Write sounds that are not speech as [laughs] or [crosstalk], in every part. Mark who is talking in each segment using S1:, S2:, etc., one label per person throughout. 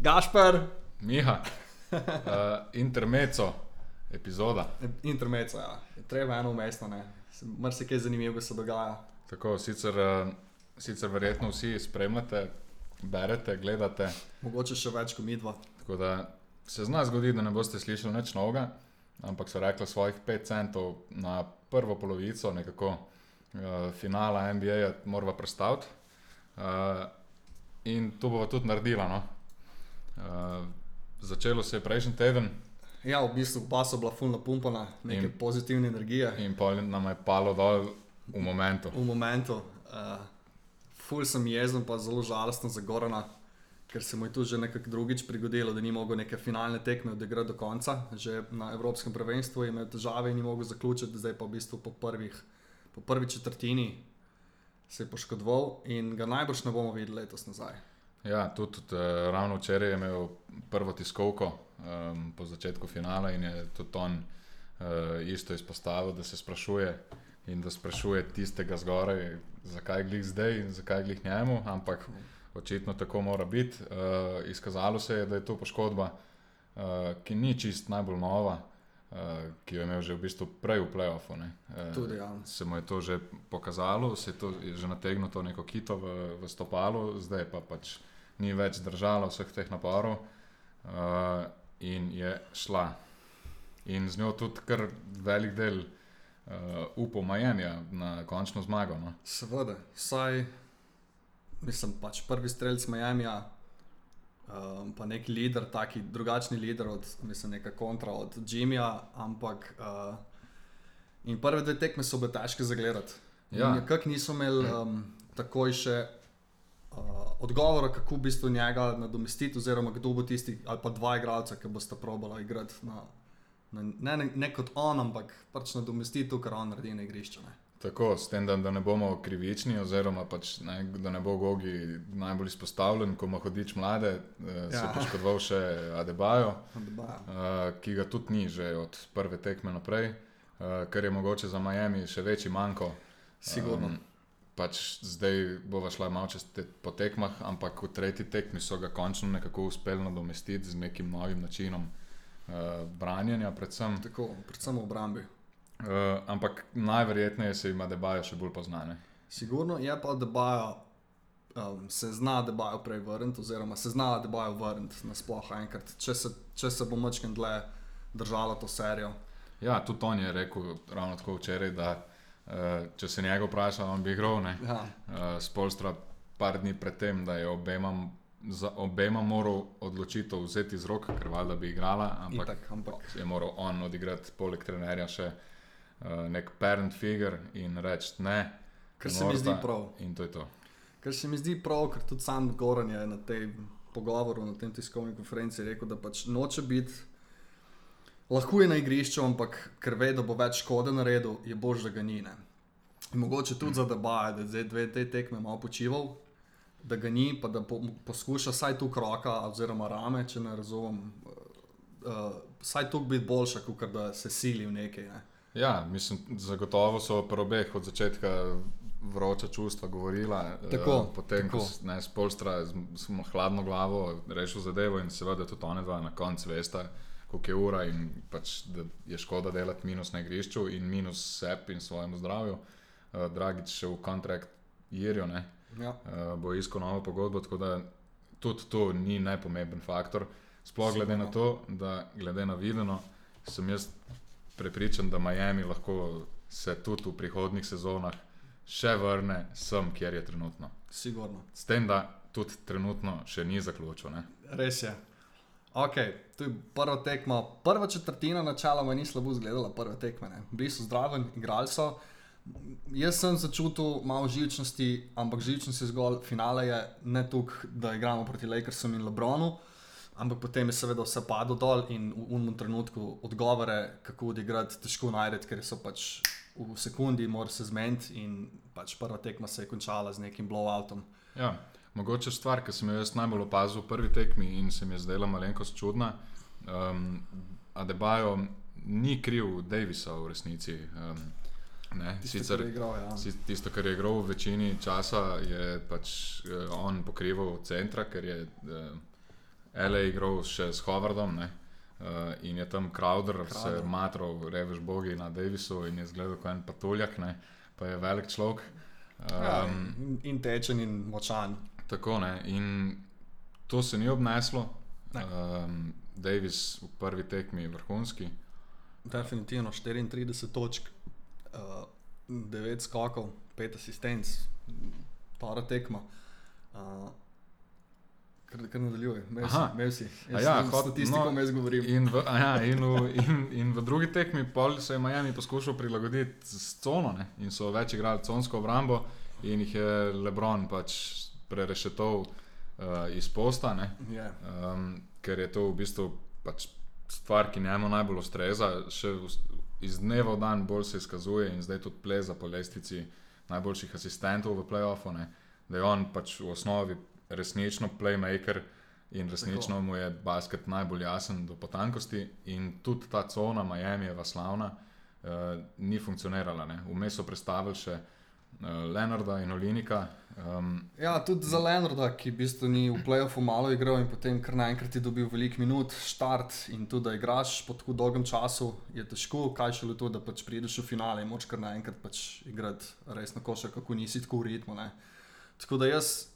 S1: Gašpar,
S2: Miha, [laughs] uh, intermeco, epizoda.
S1: intermeco, ja. treba eno umestno, ne. Mrzikaj zanimivega se dogaja.
S2: Tako, sicer, uh, sicer verjetno vsi spremljate, berete, gledate.
S1: Mogoče še več kot midva.
S2: Tako da se zna zgoditi, da ne boste slišali nič novega, ampak so rekli svojih 5 centov na prvo polovico, nekako uh, finala NBA, moramo predstaviti. Uh, in to bomo tudi naredili. No? Uh, začelo se je prejšnji teden
S1: Ja, v bistvu pa so bila fulna pumpana, neke
S2: In-
S1: pozitivne energije
S2: in pol nam je palo dol v momentu.
S1: v momentu. Uh, ful sem jezen, pa zelo žalosten za Gorana, ker se mu je tu že nekako drugič prigodilo, da ni mogel neke finalne tekme odigrati do konca. Že na Evropskem prvenstvu je imel težave in ni mogel zaključiti, zdaj pa v bistvu po, prvih, po prvi četrtini se je poškodoval in ga najbrž ne bomo videli letos nazaj.
S2: Ja, tudi, tudi uh, ravno včeraj je imel prvo tiskovko um, po začetku finala in je tudi on uh, isto izpostavil, da se sprašuje in da sprašuje tistega zgoraj, zakaj glih zdaj in zakaj glih njemu, ampak očitno tako mora biti. Uh, izkazalo se je, da je to poškodba, uh, ki ni čist najbolj nova, uh, ki jo je imel že v bistvu prej v playoffu. ne. Uh,
S1: Tudi, ja.
S2: se mu je to že pokazalo, se je to je že nategnilo to neko kito v, v stopalu, zdaj pa pač ni več držalo vseh teh naporov uh, in je šla. In z njo tudi kar velik del uh, upov Majenja na končno zmago. No?
S1: Seveda, saj mislim, pač prvi strelc Miamija, um, pa neki lider, taki drugačni lider od, mislim, neka kontra od Jimmyja, ampak uh, in prve dve tekme so bile težke za gledati.
S2: Ja.
S1: Nekako niso imeli um, takoj še uh, odgovora, kako v bistvu njega nadomestiti, oziroma kdo bo tisti, ali pa dva igralca, ki bosta probala igrati na. na ne, ne, ne kot on, ampak pač nadomestiti to, kar on naredi na igrišču. Ne.
S2: Tako, s tem, da, da ne bomo krivični, oziroma pač, ne, da ne bo Gogi najbolj izpostavljen, ko ima hodič mlade, eh, se je
S1: Ja.
S2: poškodoval še Adebajo.
S1: Odbaja.
S2: uh, ki ga tudi ni že od prve tekme naprej, uh, kar je mogoče za Miami še večji manjko.
S1: Sigurno.
S2: Um, pač zdaj bova šla malo čez te po tekmah, ampak v tretji tekmi so ga končno nekako uspeli nadomestiti z nekim novim načinom uh, branjenja, predvsem.
S1: Tako, predvsem v obrambi.
S2: Uh, ampak najverjetneje se jim Adebajo še bolj poznane.
S1: Sigurno je pa, da bajo, um, se zna, da bajo prej vrniti, oziroma se zna, da bajo vrniti nasploh enkrat, če se, če se bo močkend dlje držala to serijo.
S2: Ja, tudi on je rekel ravno tako včeraj, da uh, če se njega vpraša, on bi igral. ne.
S1: Ja,
S2: uh, Spolstra par dni predtem, da je obema, za obema moral odločitev vzeti iz rok, ker valjda bi igrala, ampak
S1: itak, ampak
S2: je moral on odigrati poleg trenerja še uh, nek parent figure in reči ne.
S1: Kar
S2: ne
S1: se mi zdi prav.
S2: In to je to.
S1: Kar se mi zdi prav, ker tudi sam Goran je na tem pogovoru, na tem tiskovni konferenci rekel, da pač noče biti. Lahko je na igrišču, ampak ker ve, da bo več škode naredil, je bož, da ga ni. Ne. In mogoče tudi za debaje, da je zdaj dve te tekme malo počival, da ga ni, pa da po, poskuša vsaj tu kroka, oziroma rame, če ne razumem. Uh, vsaj tu biti boljša, kot da se sili v nekaj. Ne.
S2: Ja, mislim, zagotovo so pri obeh od začetka vroča čustva govorila. eh,
S1: Tako,
S2: potem,
S1: tako.
S2: ko ne, Spolstra smo hladno glavo rešil zadevo in seveda tudi one dva na koncu veste, koliko je ura in pač, da je škoda delati minus na igrišču in minus sebi in svojemu zdravju. Uh, Dragič še v kontrakt Jirjo, ne,
S1: Ja.
S2: uh, bo iskal novo pogodbo, tako da tudi to ni najpomemben faktor. Sploh glede na to, da glede na videno, sem jaz prepričan, da Miami lahko se tudi v prihodnih sezonah še vrne sem, kjer je trenutno.
S1: Sigurno.
S2: S tem, da tudi trenutno še ni zaključil. Ne?
S1: Res je. Ok, to je prva tekma. Prva četrtina načeloma ni slabo izgledala, prve tekme. ne. Bili so zdravi, igrali so. Jaz sem začutil malo živčnosti, ampak živčnost je zgolj finale, je ne tukaj, da igramo proti Lakersom in Lebronu. Ampak potem je seveda vse padlo dol in v unem trenutku odgovore, kako odigrati, težko najdete, ker so pač v sekundi, moraš se zmeniti in pač prva tekma se je končala z nekim blowoutom.
S2: Ja, mogoče stvar, ki sem jo jaz najbolj opazil v prvi tekmi in se mi je zdela malenkost čudna. Um, Adebajo ni kriv Davisa v resnici. Um, ne,
S1: Tisto,
S2: sicer,
S1: kar igral, ja.
S2: Tisto, kar je igral v večini časa, je pač eh, on pokrival centra, ker je eh, L.A. igral še s Howardom. Ne? Uh, in je tam Crowder, se
S1: Crowder.
S2: matral, reveš bogi na Davisu in je zgledal kot en patuljak, ne? pa je velik človek.
S1: Ja,
S2: Um,
S1: in, in tečen in močan.
S2: Tako ne. In to se ni obneslo.
S1: Ne.
S2: Um, Davis v prvi tekmi je vrhunski.
S1: Definitivno 34 točk, uh, 9 skokov, 5 asistenc, para tekma. Uh, kar, kar nadaljuje,
S2: Aha.
S1: imel si.
S2: A
S1: Jaz
S2: ja,
S1: ja,
S2: hot-
S1: statistiko
S2: no,
S1: jaz govorim.
S2: In v, ja, [laughs] in, v, in, in v drugi tekmi pol se je Miami poskušal prilagoditi s cono ne? in so več igrali consko obrambo in jih je Lebron pač prerešetoval uh, iz posta, ne?
S1: Je.
S2: um, ker je to v bistvu pač stvar, ki njemu najbolj ustreza. Še v, iz dneva v dan bolj se izkazuje in zdaj tudi pleza po lestvici najboljših asistentov v playoffu, ne? da je on pač v osnovi resnično playmaker. In resnično
S1: Tako.
S2: mu je basket najbolj jasen do potankosti, in tudi ta cona, Miami, je slavna, uh, ni funkcionirala. ne. Vmes so predstavili še uh, Leonarda in Olinika. Um,
S1: Ja, tudi za Leonarda, ki v bistvu ni v playoffu malo igral in potem kar naenkrat je dobil veliko minut, štart in tudi da igraš po tako dolgem času, je težko, kaj šele to, da pač prideš v finale in moč kar naenkrat pač igrati res na košar, kako nisi tako v ritmu. Ne. Tako da jaz,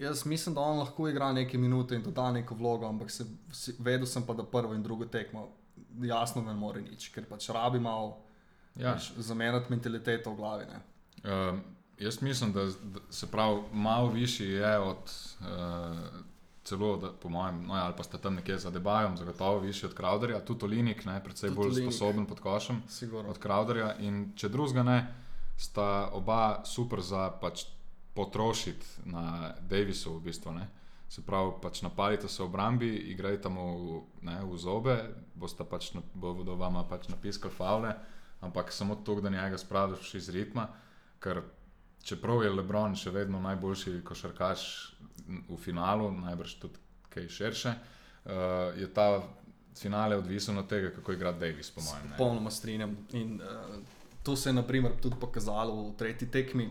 S1: jaz mislim, da on lahko igra neke minute in doda neko vlogo, ampak se, si, vedel sem pa, da prvo in drugo tekmo jasno ne more nič, ker pač rabi malo
S2: ja.
S1: ja. zamenjati mentaliteto v glavi. Ne.
S2: Uh, jaz mislim, da, da se pravi, malo višji je od uh, celo, da, po mojem, no, ja, ali pa sta tam nekje za debajom, zagotovo višji od Crowderja, tudi Olinik, ne, predvsej bolj
S1: Olinik.
S2: sposoben pod košem
S1: Sigurno.
S2: od Crowderja. In če drugega ne, sta oba super za pač potrošiti na Davisu, v bistvu. Ne. Se pravi, pač napalite se v obrambi, igrajte mu ne, v zobe, boste pač, na- bodo vama pač napiskali faule, ampak samo to, da njega spraviš iz ritma, ker čeprav je Lebron še vedno najboljši košarkaš v finalu, najbrž tudi kaj širše, uh, je ta finale odvisen od tega, kako igra Davis, po mojem. ne.
S1: Popolnoma strinjam. In uh, to se je tudi pokazalo v tretji tekmi,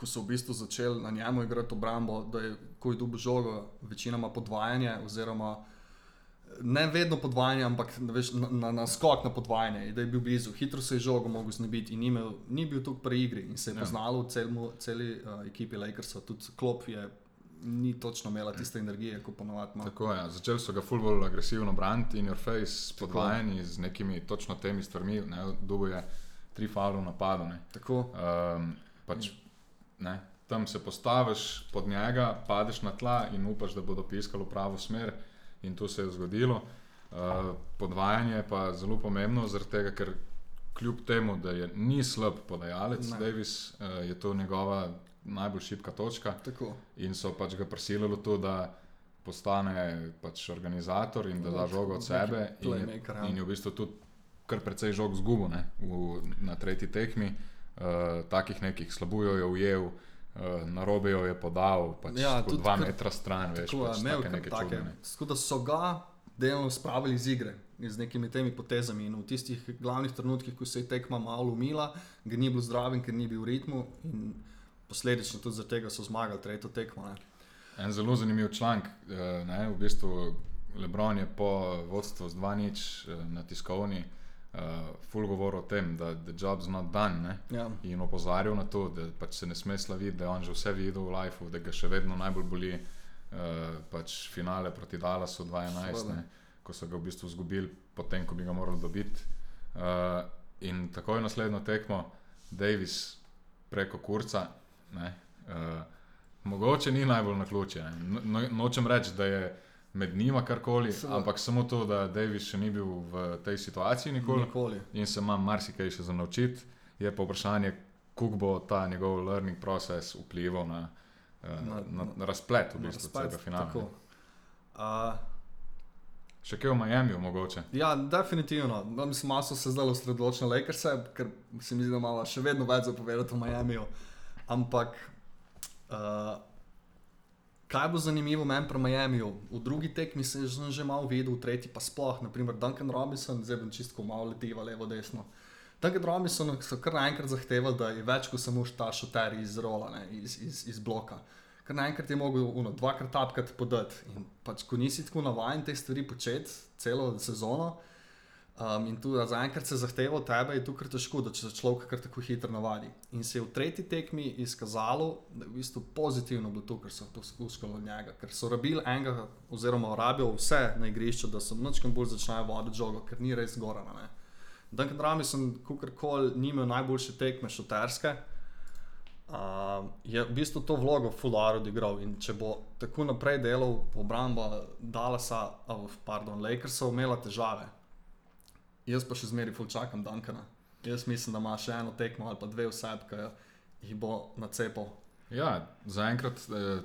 S1: ko so v bistvu začeli na njemu igrati obrambo, da je ko je dobil žogo, večinoma podvajanje, oziroma ne vedno podvajanje, ampak veš, na, na, na skok na podvajanje, da je bil blizu, hitro se je žogo mogel znebiti in imel, ni bil tukaj pri igri in se je
S2: Ja.
S1: ja. poznalo v celmu, celi uh, ekipi Lakersa, tudi klop je. Ni točno imela tiste energije, kot ponovadi ima.
S2: Tako je. Začeli so ga ful bolj agresivno braniti in your face, podvajani z nekimi točno temi stvarmi. Dugo je tri faule v napadu. Ne.
S1: Tako,
S2: Um, pač, ne, tam se postaviš pod njega, padeš na tla in upaš, da bodo piskali v pravo smer. In to se je zgodilo. Uh, podvajanje je pa zelo pomembno, zaradi tega, ker kljub temu, da je ni slab podajalec,
S1: Ne.
S2: Davis, uh, je to njegova najbolj šibka točka.
S1: tako.
S2: In so pač ga prisilili v to, da postane pač organizator in da da žogo od sebe. In in je v bistvu tudi kar precej žog zgubil ne, v, na tretji tekmi. Uh, takih nekih slabujo je ujel, uh, na robe jo je podal, pač
S1: Ja,
S2: dva
S1: kar-
S2: metra stran, veš,
S1: Tako,
S2: pač
S1: je, imel
S2: take neke
S1: take.
S2: čudne.
S1: Tako da so ga delno spravili iz igre z nekimi temi potezami. In v tistih glavnih trenutkih, ko se je tekma malo umila, ga ni bil zdraven, ker ni bil v ritmu. In posledično tudi zaradi tega so zmagali tretjo tekmo. Ne.
S2: En zelo zanimiv članek. eh, ne, V bistvu Lebron je po vodstvu z 2-0 eh, na tiskovni uh, full govoril o tem, da the job's not done. Ne?
S1: Ja,
S2: In opozarjal na to, da pač se ne sme slaviti, da je on že vse videl v lifeu, da ga še vedno najbolj boli uh, pač finale proti Dallasu 2011,
S1: Seveda.
S2: ne, ko so ga v bistvu izgubili, potem ko bi ga morali dobiti. Uh, in takoj naslednjo tekmo, Davis preko kurca. Ne, uh, mogoče ni najbolj na ključe. No, no, nočem reči, da je med njima karkoli,
S1: Seveda.
S2: ampak samo to, da Davis še ni bil v tej situaciji nikoli
S1: nikoli.
S2: in se imam marsikaj še za naučiti. Je pa vprašanje, kako bo ta njegov learning proces vplival na,
S1: na,
S2: Na-
S1: na,
S2: na- razplet v
S1: Na
S2: bistvu
S1: razplet,
S2: celega finala.
S1: tako. Uh,
S2: Še kaj v Miami, mogoče.
S1: Ja, definitivno. No, mislim, malo so se zdaj osredotočili na Lakers, ker se mi zdi, da ima še vedno več za povedati o Miamiju. Ampak, uh, kaj bo zanimivo meni pri Miamiju? V drugi tekmi sem že, že malo videl, v tretji pa sploh. Naprimer, Duncan Robinson, zdaj bom čisto malo letiva levo, desno. Duncan Robinson so kar naenkrat zahtevali, da je več kot samo ta šuter iz rola, ne, iz, iz, iz bloka. Ker naenkrat je mogel uno, dvakrat tapkati podati. In pač, ko nisi tako navaden te stvari početi celo sezono, um, in tu zaenkrat se zahteva od tebe, je tukaj težko, da če se človek kar tako hitro navadi. In se je v tretji tekmi izkazalo, da je v bistvu pozitivno bilo to, kar so poskušali od njega, ker so rabili enega, oziroma rabijo vse na igrišču, da so nočem bolj začnejo voditi žogo, ker ni res gorana. Ne. Duncan sem kakorkoli ni imel najboljše tekme šuterske. Uh, je v bistvu to vlogo Fuller odigral in če bo tako naprej delal obramba Dallasa, uh, pardon, Lakersov, imela težave. Jaz pa še zmeraj fulčakam Duncana. Jaz mislim, da ima še eno tekmo ali pa dve vseb, ki jih bo nacepal.
S2: Ja, zaenkrat eh,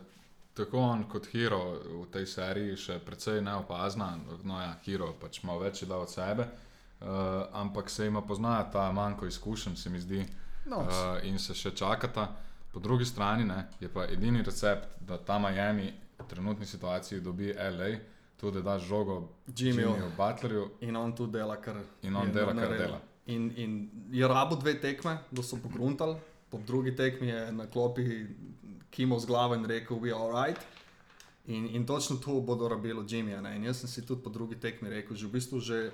S2: tako on kot Hero v tej seriji še precej neopazna. No, ja, Hero pač malo več dal od sebe, uh, ampak se ima poznajo ta manjko izkušenj, se mi zdi,
S1: No,
S2: uh, in se še čakata. Po drugi strani ne, je pa edini recept, da ta Miami v trenutni situaciji dobi LA, tudi da daš žogo
S1: Jimmyju.
S2: Jimmyju Butlerju
S1: In on tu dela, kar
S2: in on dela, kar dela.
S1: In, in je rabo dve tekme, da so pogruntali, po drugi tekmi je na klopi kimal z glavo in rekel, we are right. In, in točno to bodo rabili od Jimmyja. ne. In jaz sem si tudi po drugi tekmi rekel, že v bistvu že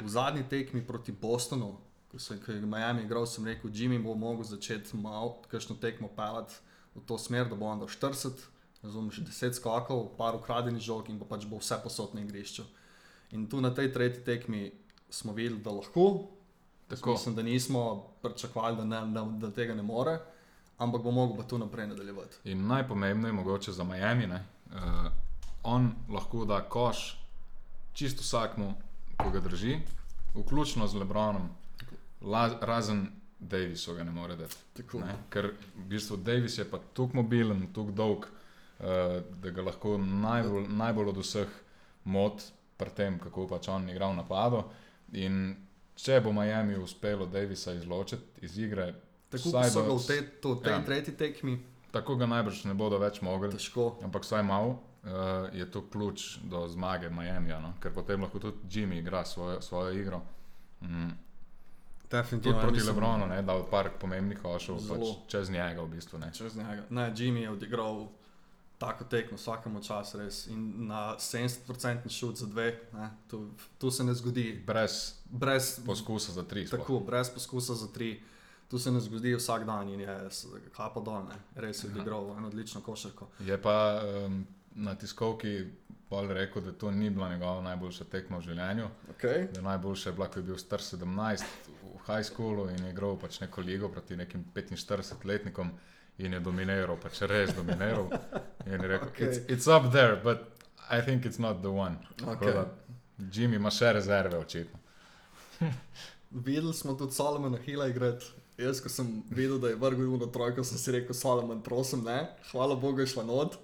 S1: v zadnji tekmi proti Bostonu, ko sem ko je Miami igral, sem rekel, Jimmy bo mogel začeti malo, kakšno tekmo pelati v to smer, da bo on do 40, razumeš, 10 skakov, par ukradenih žog in pa pač bo vse posod na igrišču. In tu na tej tretji tekmi smo videli, da lahko.
S2: Tako.
S1: Mislim, da nismo pričakovali, da, ne, da, da tega ne more, ampak bo mogel pa tu naprej nadaljevati.
S2: In najpomembnejše, mogoče za Miami, ne, uh, on lahko da koš čisto vsakmu, ko ga drži, vključno z Lebronom, la, razen Davisu ga ne more dati. Ne? Ker v bistvu Davis je pa tako mobilen, tako dolg, da ga lahko najbolj, najbolj od vseh mot pri tem, kako pač on igra v napadu. In če bo Miami uspelo Davisa izločiti iz igre,
S1: Tako kot so ga v tej, to, tej
S2: ja.
S1: ja. tretji tekmi,
S2: tako ga najbrž ne bodo več mogli.
S1: težko.
S2: Ampak vsaj malo uh, je to ključ do zmage Miami, no? ker potem lahko tudi Jimmy igra svojo, svojo igro. Mm. Tudi
S1: Definitivno.
S2: proti Lebronu, da je par pomembnih košov pač čez njega v bistvu. Ne.
S1: Čez njega. Ne, Jimmy je odigral tako tekmo vsakemu času, res. In na 70% šut za dve, ne, tu, tu se ne zgodi.
S2: Brez
S1: Brez,
S2: poskusa za tri. sploh.
S1: tako, brez poskusa za tri. Tu se ne zgodi vsak dan in je kapo dol, ne. res je odigral eno odlično košarko.
S2: Je pa um, na tiskovki bolj rekel, da to ni bila njegova najboljša tekma v življenju.
S1: Okay.
S2: Da najboljša je bila, ko je bil star 17 v high schoolu in je igral pač neko ligo proti nekim 45-letnikom in je dominiral, pač res dominiral. In je rekel, okay. it's, it's up there, but I think it's not the one.
S1: Okay.
S2: da Jimmy ima še rezerve, očitno. [laughs]
S1: Videli smo tudi Solomona Hila igrati. Jaz, ko sem videl, da je vrgel v trojko, sem si rekel, Solomon, prosim, ne, hvala Bogu, je šla not.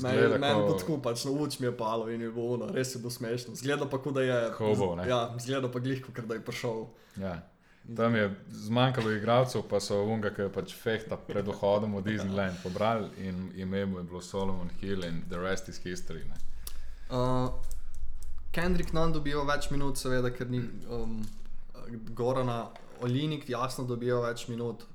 S1: Meni men bo tako, pač na uč mi je palo in je bilo ono, res je bilo smešno. Zgleda pa, da je.
S2: Hobo, ne?
S1: Ja, zgleda pa glihko, ker da je prišel.
S2: Ja. Tam je zmanjkalo igralcev, pa so unga, ki je pač fehta pred vhodom v Disneyland pobrali in ime mu je bilo Solomon Hill in the rest is history. Ne.
S1: Uh, Kendrick Nunn dobiva več minut, seveda, ker ni um, Gorana, Olinik jasno dobiva več minut.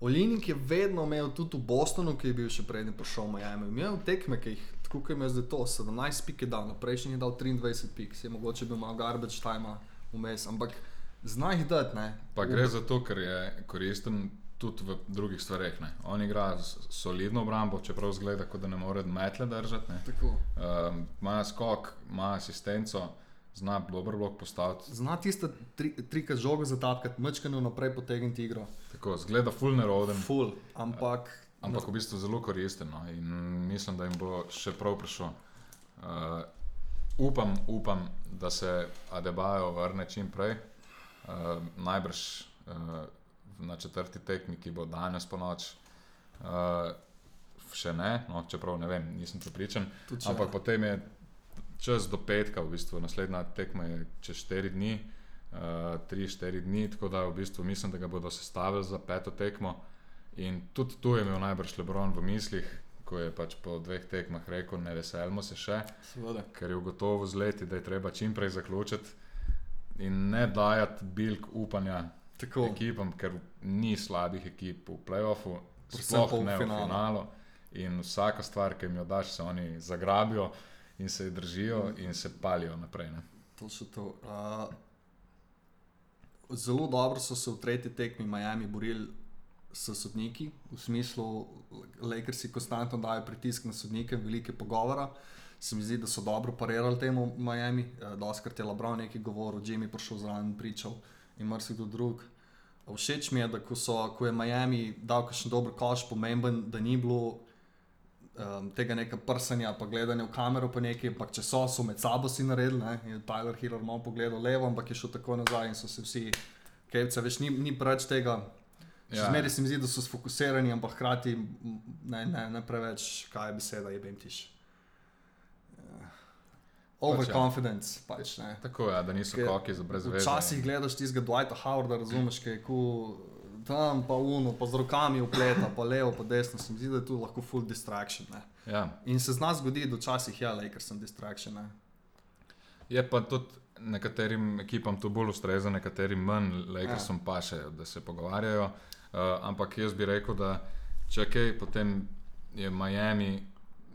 S1: Olinik je vedno imel tudi v Bostonu, ki je bil še prednji prišel v Miami. Imel tekme, ki jih, tako kot imel zdaj to, 17 pik je dal, na prejšnji je dal 23 pik, se je mogoče bil malo garbage time vmes, ampak zna jih dati, ne.
S2: Pa gre za to, ker je koristen tudi v drugih stvareh. Ne. On igra solidno obrambo, čeprav zgleda, kot da ne more metle držati. ne.
S1: Tako.
S2: Um, Ima skok, ima asistenco, zna dober blok postaviti.
S1: Zna tiste tri, trikrat žogo zatapkati, mečkano naprej potegniti igro.
S2: Tako, zgleda full neroden,
S1: Full, ampak.
S2: ampak v bistvu zelo koristen. No. In mislim, da jim bo še prav prišel. Uh, upam, upam, da se Adebayo vrne čim prej. Uh, najbrž uh, na četrti tekmi, ki bo danes po noč. Uh, še ne, no, čeprav ne vem, nisem pripričan. Ampak potem je čas do petka, v bistvu naslednja tekma je čez 4 dni, 3-4 dni, tako da v bistvu mislim, da ga bodo sestavili za peto tekmo. In tudi tu je imel najbrž Lebron v mislih, ko je pač po dveh tekmah rekel: Ne veselimo se še,
S1: Seveda.
S2: ker je ugotovil z leti, da je treba čim prej zaključiti in ne dajati bilk upanja
S1: Tako.
S2: ekipam, ker ni slabih ekip v playoffu, sploh ne v
S1: finalu.
S2: finalu. In vsaka stvar, ki jim jo daš, se oni zagrabijo in se jih držijo in se palijo naprej. Ne?
S1: To so to. Uh, zelo dobro so se v tretji tekmi Miami borili s sodniki, v smislu, da si konstantno dajo pritisk na sodnike, velike pogovora. Se mi zdi, da so dobro parirali temu Miami, uh, doskrat je Labral nekaj govoril, Jimmy prišel zraven, pričal in marsikdo drug. Všeč mi je, da ko, so, ko je Miami dal še dober koš, pomemben, da ni bilo um, tega nekega prsanja, pa gledanja v kamero, pa nekaj, pa če so, so med sabo si naredili. Ne? Je Tyler Hiller malo pogledal levo, ampak je šel tako nazaj in so se vsi, kejce, več ni, ni preveč tega. Ja. Zmeraj se mi zdi, da so sfokusirani, ampak hkrati ne, ne, ne preveč, kaj je beseda, je bem tiš. Overconfidence. Pač,
S2: ja. Tako je, da niso koki za brezvezje.
S1: Včasih gledaš tistega Dwighta Howarda, razumeš, kaj je cool tam pa uno, pa z rokami upleta, pa levo, pa desno, se mi zdi, da je tu lahko full distraction.
S2: Ja.
S1: In se z nas zgodi, da včasih ja, le, ker sem distraction. Ne?
S2: Je pa tudi nekaterim ekipam to bolj ustreza, nekaterim manj, le, ker ja. pa še, da se pogovarjajo. Uh, ampak jaz bi rekel, da če kaj, potem je Miami,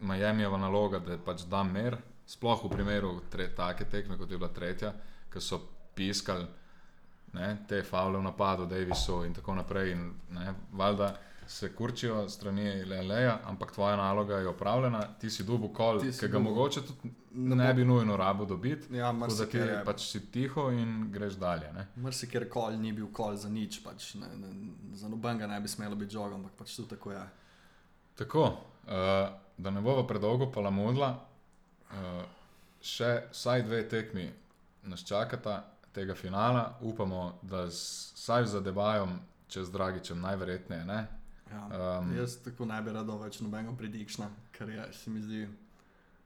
S2: Miamiova naloga, da pač da mer, sploh v primeru take tekme, kot je bila tretja, ki so piskali ne, te faule v napadu, Davisu in tako naprej. In, ne, valjda se kurčijo strani Leja, ampak tvoja naloga je opravljena, ti si dubu kol, ki ga mogoče tudi ne bi nujno rabo dobiti.
S1: Ja, Zato
S2: je pač si tiho in greš dalje.
S1: Mrsi, ker kol ni bil kol za nič, pač, ne, ne, za nobenega ne bi smelo biti žog, ampak pač tu tako je.
S2: Tako, uh, da ne bova predolgo pa la modla, uh, še vsaj dve tekmi nas čakata, tega finala, upamo, da vsaj za debajom, čez Dragičem, najverjetneje. Ne?
S1: Ja, um, jaz tako ne bi rad več nobenega predikšna, ker je, se mi zdi.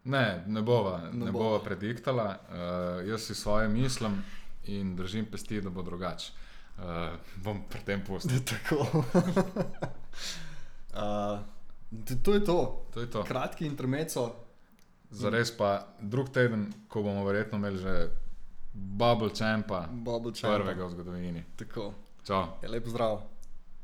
S2: Ne, ne bova, ne ne bova prediktala, uh, jaz si svoje mislim in držim pesti, da bo drugače. Uh, bom pri tem pustil. [laughs]
S1: Tako. [laughs] uh, to, je to.
S2: to je to.
S1: Kratki intermezzo.
S2: Zares pa drug teden, ko bomo verjetno imeli že Bubble Champa,
S1: Bubble
S2: Champa. prvega v zgodovini.
S1: Tako.
S2: Čau.
S1: Je lep zdrav.